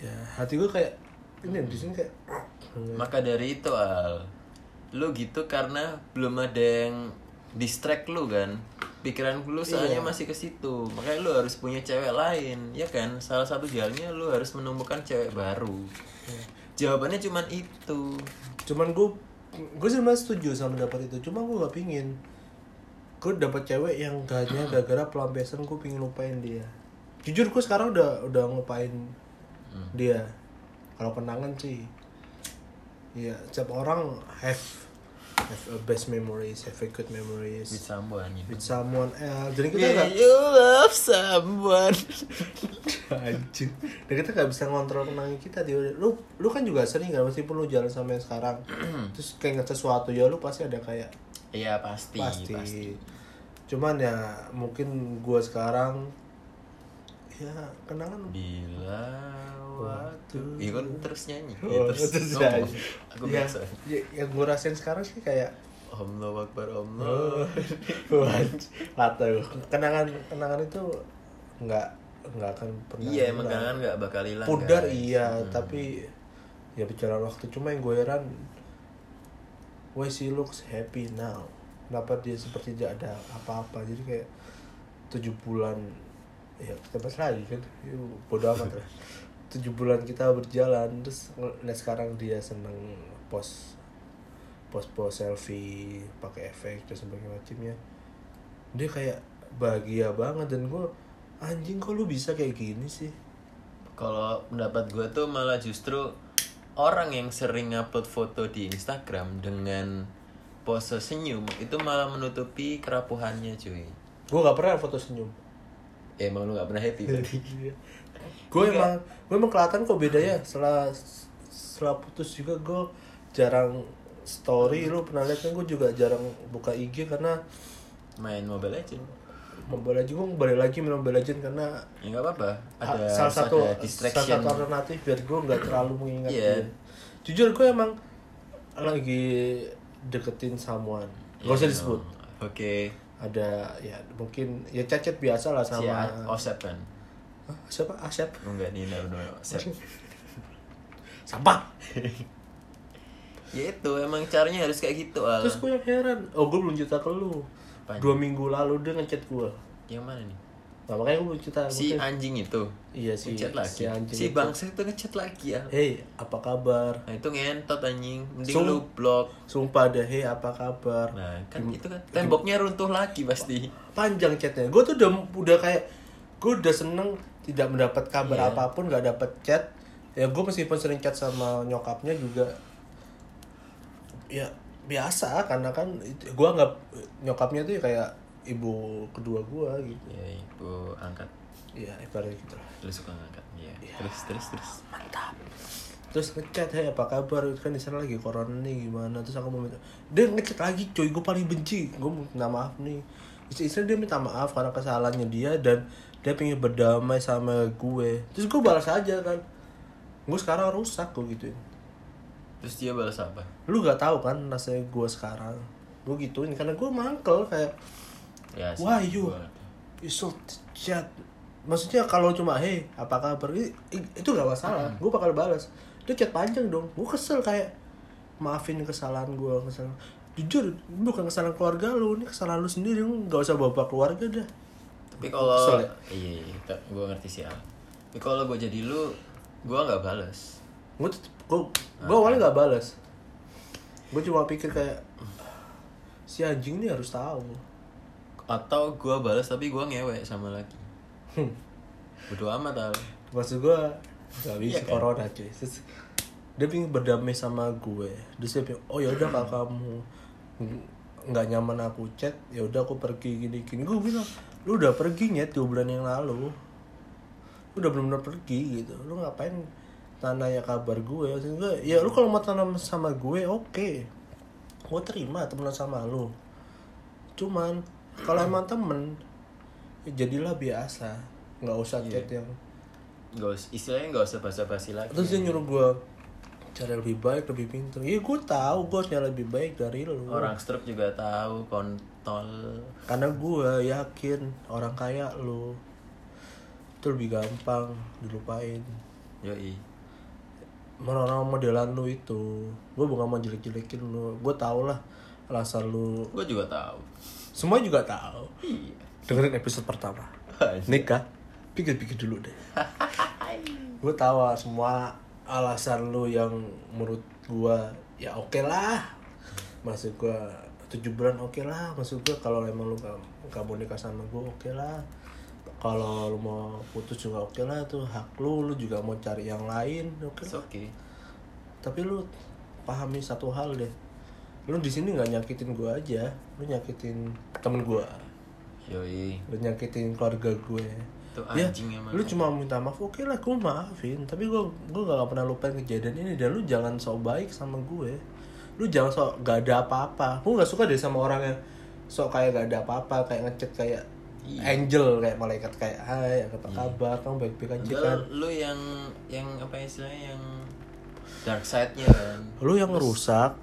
ya hati gue kayak ini di sini kayak Maka dari itu Al Lu gitu karena belum ada yang distract lu kan. Pikiran lu soalnya Iya. masih ke situ. Makanya lu harus punya cewek lain Ya kan? Salah satu jalannya lu harus menemukan cewek baru. Jawabannya cuman itu. Cuman gue gue sebenarnya setuju sama dapat itu. Cuma gue gak pingin gue dapat cewek yang hanya gara-gara pelampiasan gue pingin lupain dia. Jujur gue sekarang udah udah ngelupain dia. Kalau kenangan sih ya setiap orang have have a best memories have a good memories. With someone gitu with someone else jadi kita Yeah, nggak you love someone. Anjing. Dan kita nggak bisa ngontrol kenangan kita dia lu lu kan juga sering kan meskipun lu jalan sama yang sekarang terus kayak inget sesuatu ya lu pasti ada kayak Iya pasti, pasti, pasti. cuman ya mungkin gua sekarang ya kenangan Bila waktu Iya kan terus nyanyi. Oh, Ya, terus, terus nyanyi. Aku biasa. Ya, yang gue rasain sekarang sih kayak Allah Akbar Allah Wah, lata. Kenangan kenangan itu nggak nggak akan pernah Iya emang hilang. kan nggak bakal hilang pudar guys. iya Hmm. tapi ya berjalan waktu. Cuma yang gue heran why she looks happy now? Kenapa dia seperti tidak ada apa-apa? Jadi kayak tujuh bulan ya kita bahas lagi kan. Itu bodo amat lah tujuh bulan kita berjalan terus ngeliat sekarang dia seneng post post post selfie pakai efek dan sebagainya macamnya dia kayak bahagia banget dan gue anjing kok lu bisa kayak gini sih Kalau pendapat gue tuh malah justru orang yang sering upload foto di Instagram dengan pose senyum itu malah menutupi kerapuhannya cuy. gue gak pernah foto senyum emang lu gak pernah happy? gue emang gue emang kelihatan kok bedanya setelah setelah putus juga gue jarang story lu pernah lihat kan gue juga jarang buka IG karena Main Mobile Legend. Mobile Legends gue balik lagi main Mobile Legends karena ya nggak apa-apa ada salah satu ada salah distraction satu alternatif biar gue nggak terlalu mengingat Iya. dia. Jujur gue emang lagi deketin someone. Gak usah Iya, disebut. oke Ada ya mungkin ya cacat biasa lah si sama A- Osep kan Hah, siapa Asep. enggak Nina udah Osep Sampah. ya itu emang caranya harus kayak gitu al Terus gue yang heran. Oh gue belum cerita ke lu. Apanya? Dua minggu lalu dia ngechat gue. yang mana nih Nah, makanya gue belum cerita. si Mungkin- anjing itu Iya si ngechat lagi si anjing si itu. bangsa itu ngechat lagi ya Hey, apa kabar? nah itu ngentot anjing mending Sum- lu blok Sumpah deh, hey apa kabar? nah kan itu kan temboknya runtuh lagi pasti Panjang chatnya. Gue tuh udah udah kayak gue udah seneng tidak mendapat kabar Iya. apa pun, gak dapet chat. Ya gue meskipun sering chat sama nyokapnya juga ya biasa karena kan gue nggak nyokapnya tuh ya kayak ibu kedua gue gitu. ya ibu angkat Iya, ibaratnya gitu lah. lu suka ngangkat ya Iya. terus terus terus mantap terus ngechat hey apa kabar kan di sana lagi corona nih gimana terus aku mau minta dia ngechat lagi cuy gue paling benci gue mau minta maaf nih istri dia minta maaf karena kesalahannya dia dan dia pengen berdamai sama gue. Terus gue balas aja kan. Gue sekarang rusak gue gituin. Terus dia balas apa? Lu gak tahu kan rasanya gue sekarang. Gue gituin karena gue mangkel kayak ya Wah, you. you so chat. Maksudnya kalau cuma hey apa kabar? Itu gak masalah. Gue bakal balas. Dia chat panjang dong. Gue kesel kayak maafin kesalahan gue kesalahan. Jujur bukan kesalahan keluarga lu ini kesalahan lu sendiri. Lu gak usah bawa keluarga dah tapi kalau Kesel ya? iya iya gue ngerti sih Al. tapi kalau gue jadi lu gue nggak balas gue gue gue awalnya gak balas gue cuma pikir kayak si anjing ini harus tahu atau gue balas tapi gue ngewek sama lagi Hmm. Bodo amat Al. maksud gue gak bisa Iya kan? corona cuy Terus dia pengen berdamai sama gue terus dia bilang oh ya udah kalau kamu nggak nyaman aku chat ya udah aku pergi gini gini. Gue bilang lu udah pergi nyet dua bulan yang lalu. Lu udah benar-benar pergi gitu. Lu ngapain tanya kabar gue? Gue ya lu kalau mau tanam sama gue oke. Gue terima temenan sama lu. Cuman kalau emang temen ya jadilah biasa. Nggak usah chat yang Gak usah, istilahnya gak usah basa-basi lagi. Terus dia nyuruh gue cari lebih baik lebih pintar iya gue tahu gue harus nyari lebih baik dari lu. Orang stroke juga tahu kontol. Karena gue yakin orang kaya lu itu lebih gampang dilupain. Yoi. Orang modelan lu itu. Gue bukan mau jelek-jelekin lu. Gue tau lah alasan lu. Gue juga tahu. Semua juga tahu. Iya. Dengerin episode pertama. Nikah. Pikir-pikir dulu deh. Gue tahu semua alasan lu yang menurut gue ya oke lah. Maksud gue tujuh bulan oke lah. Maksud gue kalau emang lu gak, gak mau nikah sama gue oke lah. Kalau lu mau putus juga oke lah tuh hak lu. Lu juga mau cari yang lain oke lah. Okay. Tapi lu pahami satu hal deh. Lu di sini nggak nyakitin gue aja. Lu nyakitin temen gue yoi. Lu nyakitin keluarga gue itu ya anjing emang lu cuma minta maaf oke lah gue maafin. Tapi gue gue gak pernah lupain kejadian ini dan lu jangan sok baik sama gue lu jangan sok gak ada apa-apa. Gue gak suka deh sama orang yang sok kayak gak ada apa-apa kayak ngechat kayak Iya. angel kayak malaikat kayak hai apa kabar? Kamu baik-baik aja kan? lu yang yang apa istilahnya yang dark side-nya kan. lu yang ngerusak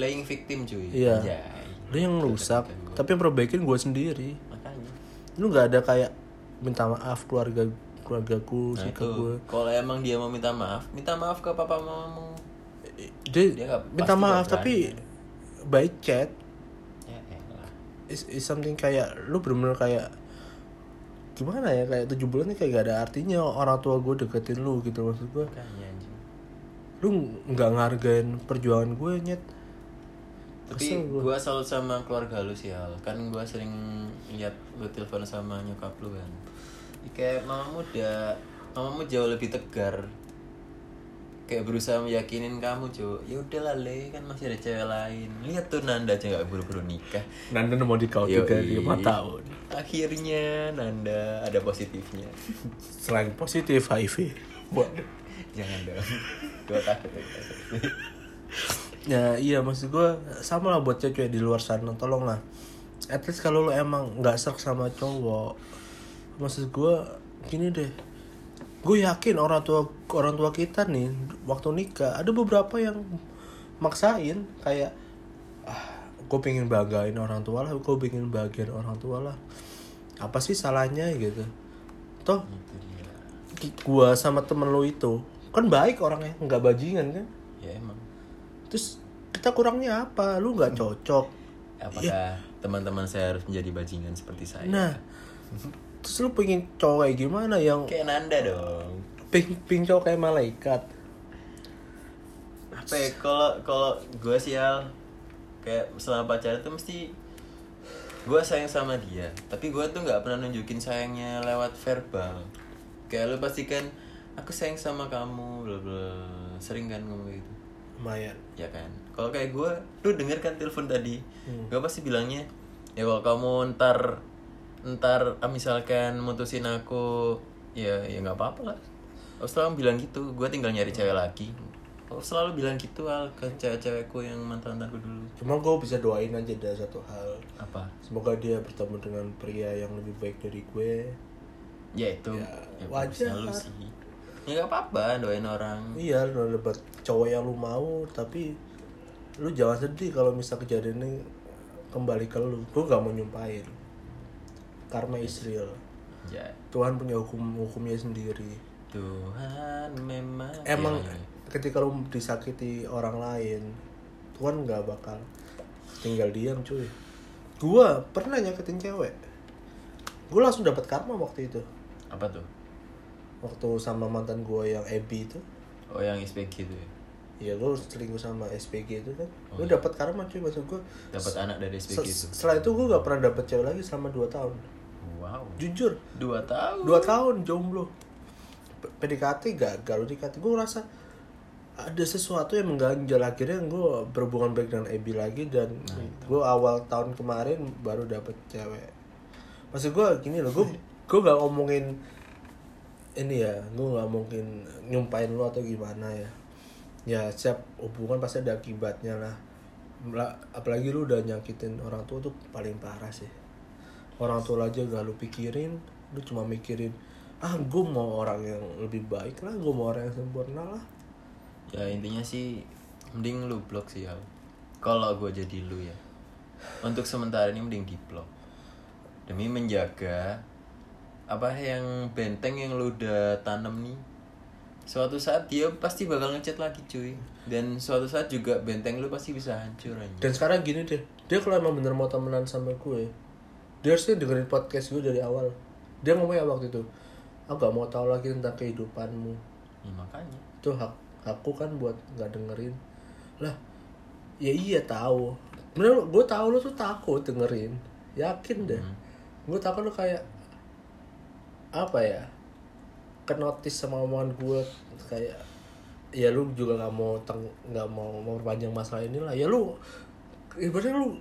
playing victim cuy. Iya. Anjay. lu yang ngerusak tapi yang perbaikin gue sendiri. Makanya. Lu gak ada kayak minta maaf keluarga keluargaku nah sikap itu. gue kalau emang dia mau minta maaf minta maaf ke papa mamamu dia, Dia nggak- minta maaf tapi by chat ya elah is, is something kayak lu bener-bener kayak gimana ya kayak tujuh bulan ini kayak gak ada artinya orang tua gue deketin lu gitu maksud gue makanya anjing. Lu nggak ngargain perjuangan gue nyet. Tapi gua. salut sama keluarga lu sih Al. Kan gua sering lihat lu telepon sama nyokap lu kan. Ya, kayak mamamu udah mamamu jauh lebih tegar. Kayak berusaha meyakinin kamu cuy ya udahlah le kan masih ada cewek lain. Lihat tuh Nanda aja nggak buru-buru nikah. Nanda mau di kau juga lima tahun. Akhirnya Nanda ada positifnya. Selain positif HIV. Waduh. jangan dong. Gua takut ya iya maksud gue sama lah buat cewek di luar sana. Tolong lah at least kalau lu emang nggak serak sama cowok maksud gue gini deh. Gue yakin orang tua orang tua kita nih waktu nikah ada beberapa yang maksain kayak ah gue pengen banggain orang tua lah gue pengen bagian orang tua lah. Apa sih salahnya gitu? Toh gue sama temen lu itu kan baik orangnya nggak bajingan kan? Ya emang. terus kita kurangnya apa? Lu nggak cocok. Apakah teman-teman saya harus menjadi bajingan seperti saya? nah terus lu pengen cowok kayak gimana yang Kayak Nanda dong. ping ping cowok kayak malaikat? Apa ya, kalau kalau gue sih Al, kayak selama pacaran tuh mesti gue sayang sama dia. Tapi gue tuh nggak pernah nunjukin sayangnya lewat verbal. Kayak lu pasti kan aku sayang sama kamu bla bla. Sering kan ngomong gitu. Lumayan. Ya kan? Kalau kayak gue lu denger kan telepon tadi? Hmm. gue pasti bilangnya ya kalau kamu ntar ntar ah, misalkan mutusin aku ya ya nggak apa-apa lah. Aku selalu bilang gitu gue tinggal nyari cewek lagi. Aku selalu bilang gitu al ke cewek-cewekku yang mantan mantanku dulu. Cuma gue bisa doain aja ada satu hal. Apa? Semoga dia bertemu dengan pria yang lebih baik dari gue. Ya itu. Ya, ya, wajar. bagusnya lu sih. Ya nggak apa-apa doain orang. Iya lu dapet cowok yang lu mau tapi lu jangan sedih kalau misal kejadian ini kembali ke lu. Gue gak mau nyumpahin karma is real ya. Tuhan punya hukum hukumnya sendiri. Tuhan memang emang Ya, ya. ketika lu disakiti orang lain Tuhan nggak bakal tinggal diam cuy. Gua pernah nyakitin cewek. Gue langsung dapat karma waktu itu. Apa tuh? Waktu sama mantan gua yang Ebi itu. Oh yang SPG itu ya? Ya gue selingkuh sama SPG itu kan? Oh, gue iya. dapat karma cuy maksud gue dapat anak dari SPG itu. setelah itu gue gak pernah dapet cewek lagi selama 2 tahun jujur. Dua tahun. Dua tahun jomblo. PDKT gagal PDKT gue ngerasa ada sesuatu yang mengganjal. Akhirnya gue berhubungan baik dengan Ebi lagi dan gue awal tahun kemarin baru dapet cewek. Maksud gue gini loh gue gue gak ngomongin ini ya gue gak mungkin nyumpain lo atau gimana ya. Ya setiap hubungan pasti ada akibatnya lah apalagi lu udah nyakitin orang tua tuh paling parah sih orang tua aja gak lu pikirin lu cuma mikirin ah gue mau orang yang lebih baik lah gue mau orang yang sempurna lah. Ya intinya sih mending lu blok sih Al. Kalau gue jadi lu ya. Untuk sementara ini mending di blok demi menjaga apa yang benteng yang lu udah tanam nih suatu saat dia pasti bakal ngechat lagi cuy. Dan suatu saat juga benteng lu pasti bisa hancur aja dan sekarang gini deh dia kalau emang bener mau temenan sama gue dia harusnya dengerin podcast gue dari awal. Dia ngomongnya waktu itu? Aku gak mau tahu lagi tentang kehidupanmu. Ya, makanya. Itu hak aku kan buat nggak dengerin. Lah ya iya tahu. Bener gue tahu lu tuh takut dengerin. Yakin deh. Gue takut lu kayak apa ya kenotis sama omongan gue. Kayak ya lu juga nggak mau teng nggak mau memperpanjang masalah ini lah ya lu ibaratnya lu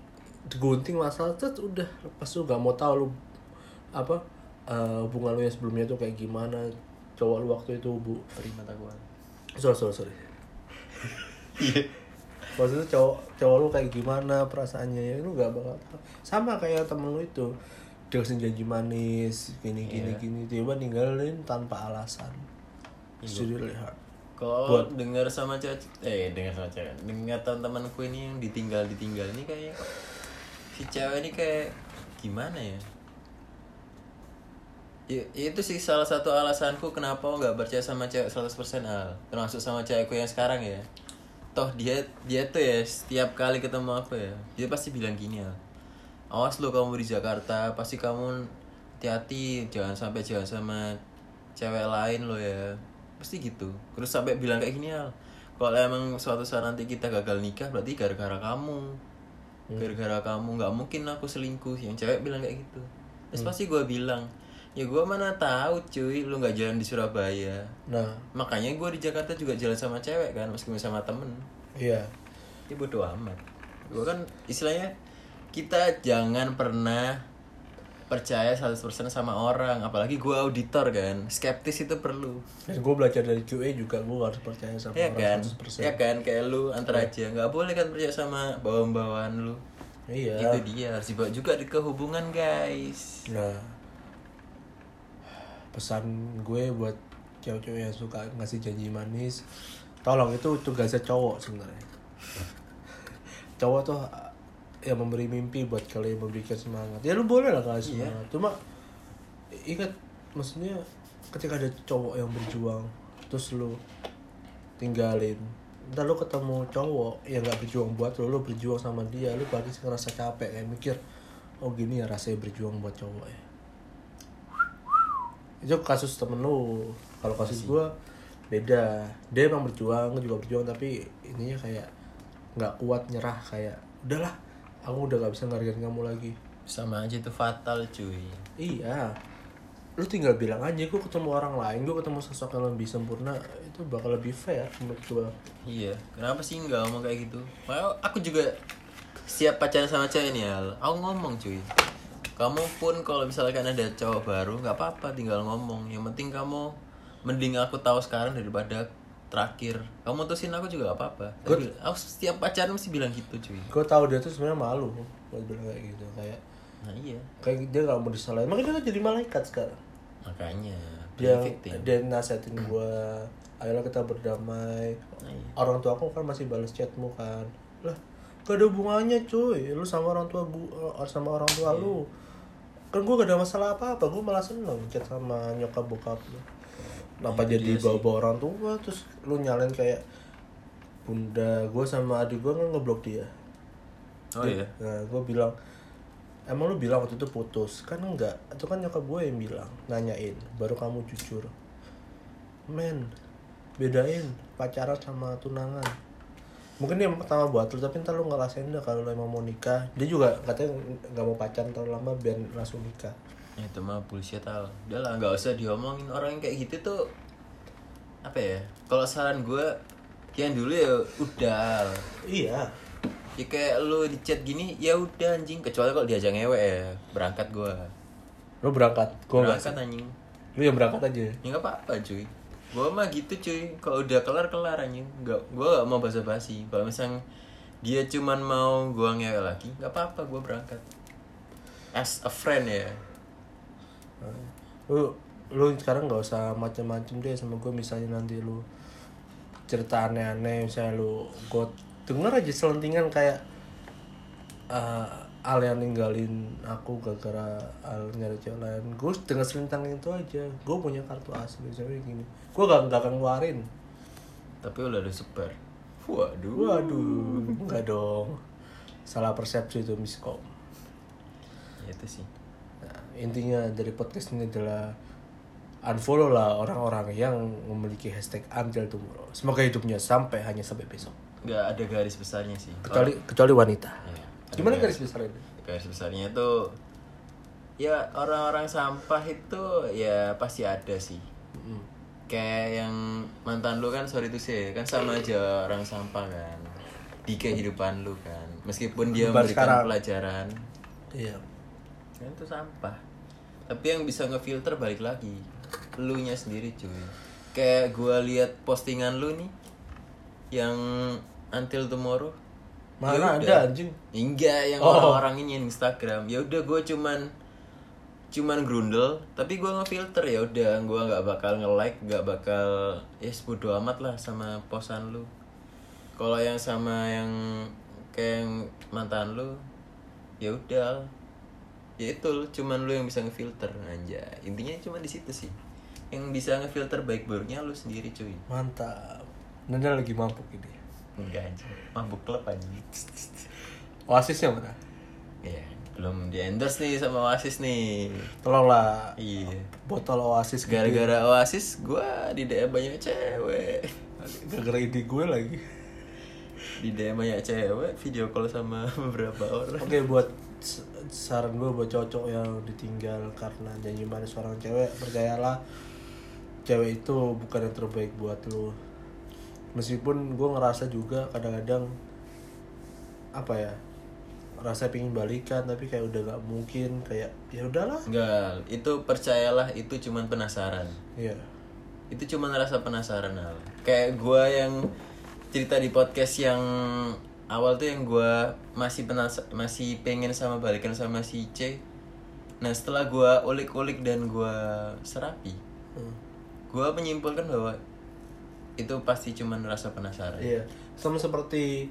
digunting masalah tuh udah pas lu gak mau tahu lu apa eh, hubungan lu yang sebelumnya tuh kayak gimana cowok lu waktu itu bu. Perih mata gua sorry sorry. Sorry maksudnya cowok cowok lu kayak gimana perasaannya ya lu gak bakal tahu. Sama kayak temen lu itu dia kasih janji manis gini gini Iya. gini tiba ninggalin tanpa alasan. It's really hard kalau dengar sama cewek eh dengar sama cewek. Dengar teman-temanku ini yang ditinggal ditinggal ini kayak si cewek ini kayak gimana ya? Ya, itu sih salah satu alasanku kenapa nggak percaya sama cewek 100% al. Termasuk sama cewekku yang sekarang ya. Toh dia dia tuh ya setiap kali ketemu aku ya dia pasti bilang gini al. Awas lo kamu di Jakarta pasti kamu hati-hati jangan sampai jalan sama cewek lain lo ya. Pasti gitu. Terus sampai bilang kayak gini al kalau emang suatu saat nanti kita gagal nikah berarti gara-gara kamu gara-gara kamu nggak mungkin aku selingkuh yang cewek bilang kayak gitu. Terus pasti gue bilang ya gue mana tahu cuy lu nggak jalan di Surabaya. Nah. Makanya gue di Jakarta juga jalan sama cewek kan meskipun sama temen. Iya. Ya bodo amat. Gue kan istilahnya kita jangan pernah percaya 100% sama orang apalagi gue auditor kan skeptis itu perlu. Dan gue belajar dari QA juga gue harus percaya sama ya kan? orang 100% ya kan? Kayak lu antar aja. Nggak boleh kan percaya sama bawaan-bawaan lu. Iya. Itu dia harus dibawa juga di kehubungan guys. Nah. Pesan gue buat cewek-cewek yang suka ngasih janji manis tolong itu tugasnya cowok sebenarnya. Cowok tuh yang memberi mimpi buat kalian memberikan semangat. Ya lu boleh lah kasih Iya. semangat. Cuma ingat maksudnya ketika ada cowok yang berjuang terus lu tinggalin ntar lu ketemu cowok yang nggak berjuang buat lu lu berjuang sama dia lu pasti ngerasa capek kayak mikir oh gini ya rasanya berjuang buat cowok ya. Itu kasus temen lu. Kalau kasus gua beda. Dia emang berjuang juga berjuang tapi ininya kayak nggak kuat nyerah kayak udahlah aku udah gak bisa ngargain kamu lagi. Sama aja itu fatal cuy. Iya. Lu tinggal bilang aja gue ketemu orang lain gue ketemu sosok yang lebih sempurna itu bakal lebih fair menurut gue iya. Kenapa sih nggak ngomong kayak gitu? Makanya aku juga siap pacaran sama cewek nih Al. Aku ngomong cuy. Kamu pun kalau misalkan ada cowok baru nggak apa-apa tinggal ngomong. Yang penting kamu mending aku tahu sekarang daripada terakhir. Kamu mutusin aku juga gak apa-apa. Tapi aku setiap pacaran mesti bilang gitu cuy. Gue tahu dia tuh sebenarnya malu buat bilang kayak gitu. Kayak nah iya. kayak dia gak mau disalahin. Makanya dia jadi malaikat sekarang. Makanya dia victim. dia nasihatin gue ayolah kita berdamai. Nah, iya. orang tua aku kan masih balas chatmu kan. Lah gak ada hubungannya cuy. Lu sama orang tua gua sama orang tua lu. Kan gue gak ada masalah apa apa gue malah seneng chat sama nyokap bokap lu kenapa jadi bawa bawa orang tua? Terus lu nyalain kayak bunda gue sama adik gue kan ngeblok dia. Oh iya. Nah gue bilang emang lu bilang waktu itu putus? Kan enggak. Itu kan nyokap gue yang bilang nanyain. Baru kamu jujur. Men bedain pacaran sama tunangan. Mungkin dia yang pertama buat lu tapi ntar lu ngerasain deh kalau lu emang mau nikah. Dia juga katanya nggak mau pacaran terlalu lama biar langsung nikah. Ya, itu mah bullshit al. Udah lah nggak usah diomongin. Orang yang kayak gitu tuh apa ya kalau saran gue yang dulu ya udah iya. Ya kayak lu di chat gini ya udah anjing. Kecuali kalau diajak ngewe ya berangkat gue lu berangkat? Gue berangkat anjing. Lu yang berangkat aja ya? Nggak apa-apa cuy. Gue mah gitu cuy. Kalau udah kelar kelar anjing. Nggak gue gak mau basa basi kalau misalnya dia cuman mau gue ngewe lagi nggak apa-apa gue berangkat. As a friend ya lu lu sekarang nggak usah macem-macem deh sama gue misalnya nanti lu cerita aneh-aneh misalnya lu gue denger aja selentingan kayak eh Al yang ninggalin aku gara-gara Al nyari cewek lain. Gue denger selintang itu aja. Gue punya kartu asli misalnya gini. Gue gak, gak akan ngeluarin. Tapi udah ada sebar. Waduh waduh. Enggak dong. Salah persepsi itu miskom ya itu sih intinya dari podcast ini adalah unfollow lah orang-orang yang memiliki hashtag until tomorrow. Semoga hidupnya sampai hanya sampai besok. nggak ada garis besarnya sih Kecuali kecuali wanita. Ya, Gimana garis besar ini? garis besarnya itu ya orang-orang sampah itu ya pasti ada sih Mm. kayak yang mantan lu kan sorry itu sih kan sama aja orang sampah kan di kehidupan lu kan meskipun dia Baru memberikan sekarang. pelajaran Iya. kan itu sampah tapi yang bisa ngefilter balik lagi lu nya sendiri cuy. Kayak gua lihat postingan lu nih yang until tomorrow. Mana Ya ada, anjing? enggak yang Oh. orang-orang ini yang Instagram. Ya udah gue cuman cuman grundel. Tapi gue ngefilter ya udah. Gue nggak bakal nge like nggak bakal ya bodo amat lah sama posan lu. Kalau yang sama yang kayak yang mantan lu ya udah ya itu cuman lu yang bisa ngefilter aja intinya cuma di situ sih yang bisa ngefilter baik buruknya lu sendiri cuy Mantap. Nanda lagi mabuk ini. enggak aja mabuk klub aja Oasisnya mana? Iya, belum di endorse nih sama Oasis nih. Tolonglah Iya. botol Oasis gitu. Gara-gara Oasis, gua di DM banyak cewek. gara-gara ide gue lagi. Di DM banyak cewek, video call sama beberapa orang. Oke buat saran gue buat cowok yang ditinggal karena janji manis seorang cewek percayalah cewek itu bukan yang terbaik buat lo meskipun gue ngerasa juga kadang-kadang apa ya rasa pingin balikan tapi kayak udah gak mungkin kayak ya udahlah Enggak, itu percayalah itu cuman penasaran. Iya Itu cuman rasa penasaran Al. Kayak gua yang cerita di podcast yang awal tuh yang gue masih penas masih pengen sama balikan sama si C nah setelah gue ulik-ulik dan gue serapi Hmm. gue menyimpulkan bahwa itu pasti cuman rasa penasaran Iya, sama seperti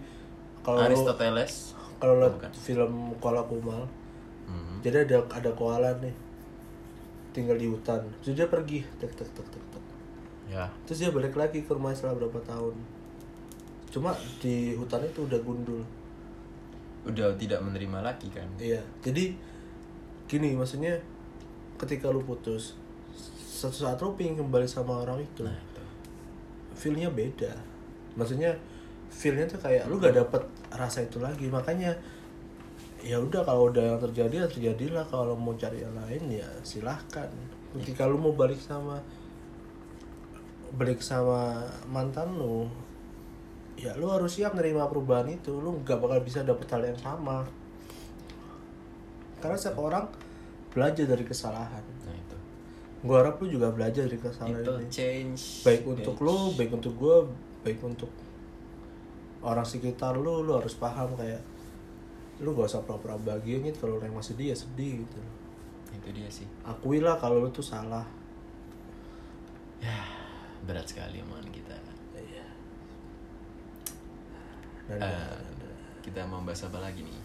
kalau Aristoteles kalau lihat Bukan. film Koala Kumal, Hmm. jadi ada ada koala nih tinggal di hutan, terus dia pergi, tek tek tek tek tek. ya Terus dia balik lagi ke rumah setelah berapa tahun. Cuma di hutan itu udah gundul. udah tidak menerima lagi kan Iya, jadi gini maksudnya ketika lu putus, suatu saat lu pengen kembali sama orang itu, nah itu feelnya beda. Maksudnya feelnya tuh kayak lu gak dapet rasa itu lagi, makanya ya udah kalau udah yang terjadi ya terjadilah kalau mau cari yang lain ya silahkan. Ketika lu mau balik sama balik sama mantan lu, ya lu harus siap nerima perubahan itu. Lu gak bakal bisa dapet hal yang sama. Karena setiap orang belajar dari kesalahan. nah itu Gua harap lu juga belajar dari kesalahan people ini change baik untuk bitch. lo baik untuk gue baik untuk orang sekitar lo lo harus paham kayak lu gak usah pura-pura bahagia gitu kalau orang yang masih dia sedih gitu itu dia sih akuilah kalau lu tuh salah ya berat sekali omongan Eh, kita mau bahas apa lagi nih?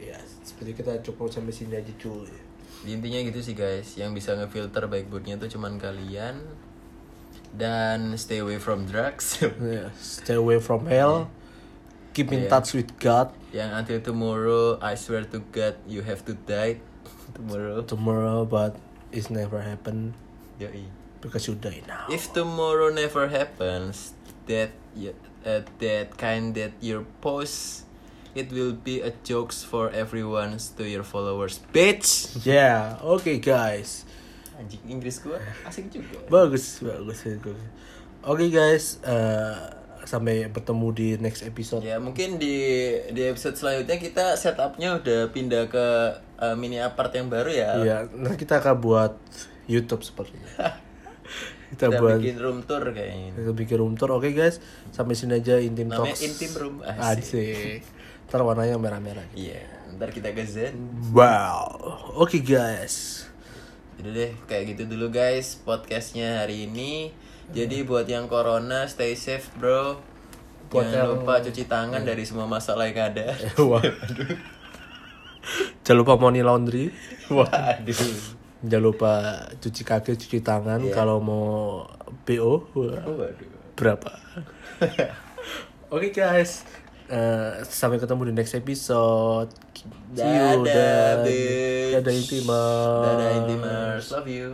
Ya seperti kita cukup sampai sini aja cuy. Intinya gitu sih guys. Yang bisa ngefilter baik buruknya tuh cuman kalian dan stay away from drugs. Yeah, stay away from hell. Keep in Yeah. touch with God. Yang until tomorrow I swear to God you have to die. Tomorrow. Tomorrow but it's never happen Yoi. because you die now. If tomorrow never happens, that y- uh, that kind that your post, it will be a jokes for everyone to your followers, bitch. yeah oke guys Anjing Inggris gua asik juga. bagus bagus bagus oke guys eh, sampai bertemu di next episode Ya mungkin di di episode selanjutnya kita setupnya udah pindah ke uh, mini apart yang baru ya. Iya, nanti kita akan buat YouTube sepertinya. kita Kita buat bikin room tour kayaknya. kita bikin room tour. Oke guys, sampai sini aja intim Namanya talks. intim room. Asik. Asik. Ntar warnanya merah-merah. Iya, ntar kita ke Zen. Wow. Oke guys. Jadi deh, kayak gitu dulu guys podcastnya hari ini. Jadi buat yang corona, stay safe bro. Buat Jangan yang- lupa cuci tangan dari semua masalah yang ada. Waduh. Jangan lupa money laundry. Waduh. Jangan lupa cuci kaki, cuci tangan. Iya. Kalau mau PO Waduh. berapa? Oke guys. Eh, sampai ketemu di next episode. See you. Dadah. Dadah intimers. Dadah intimers. Love you.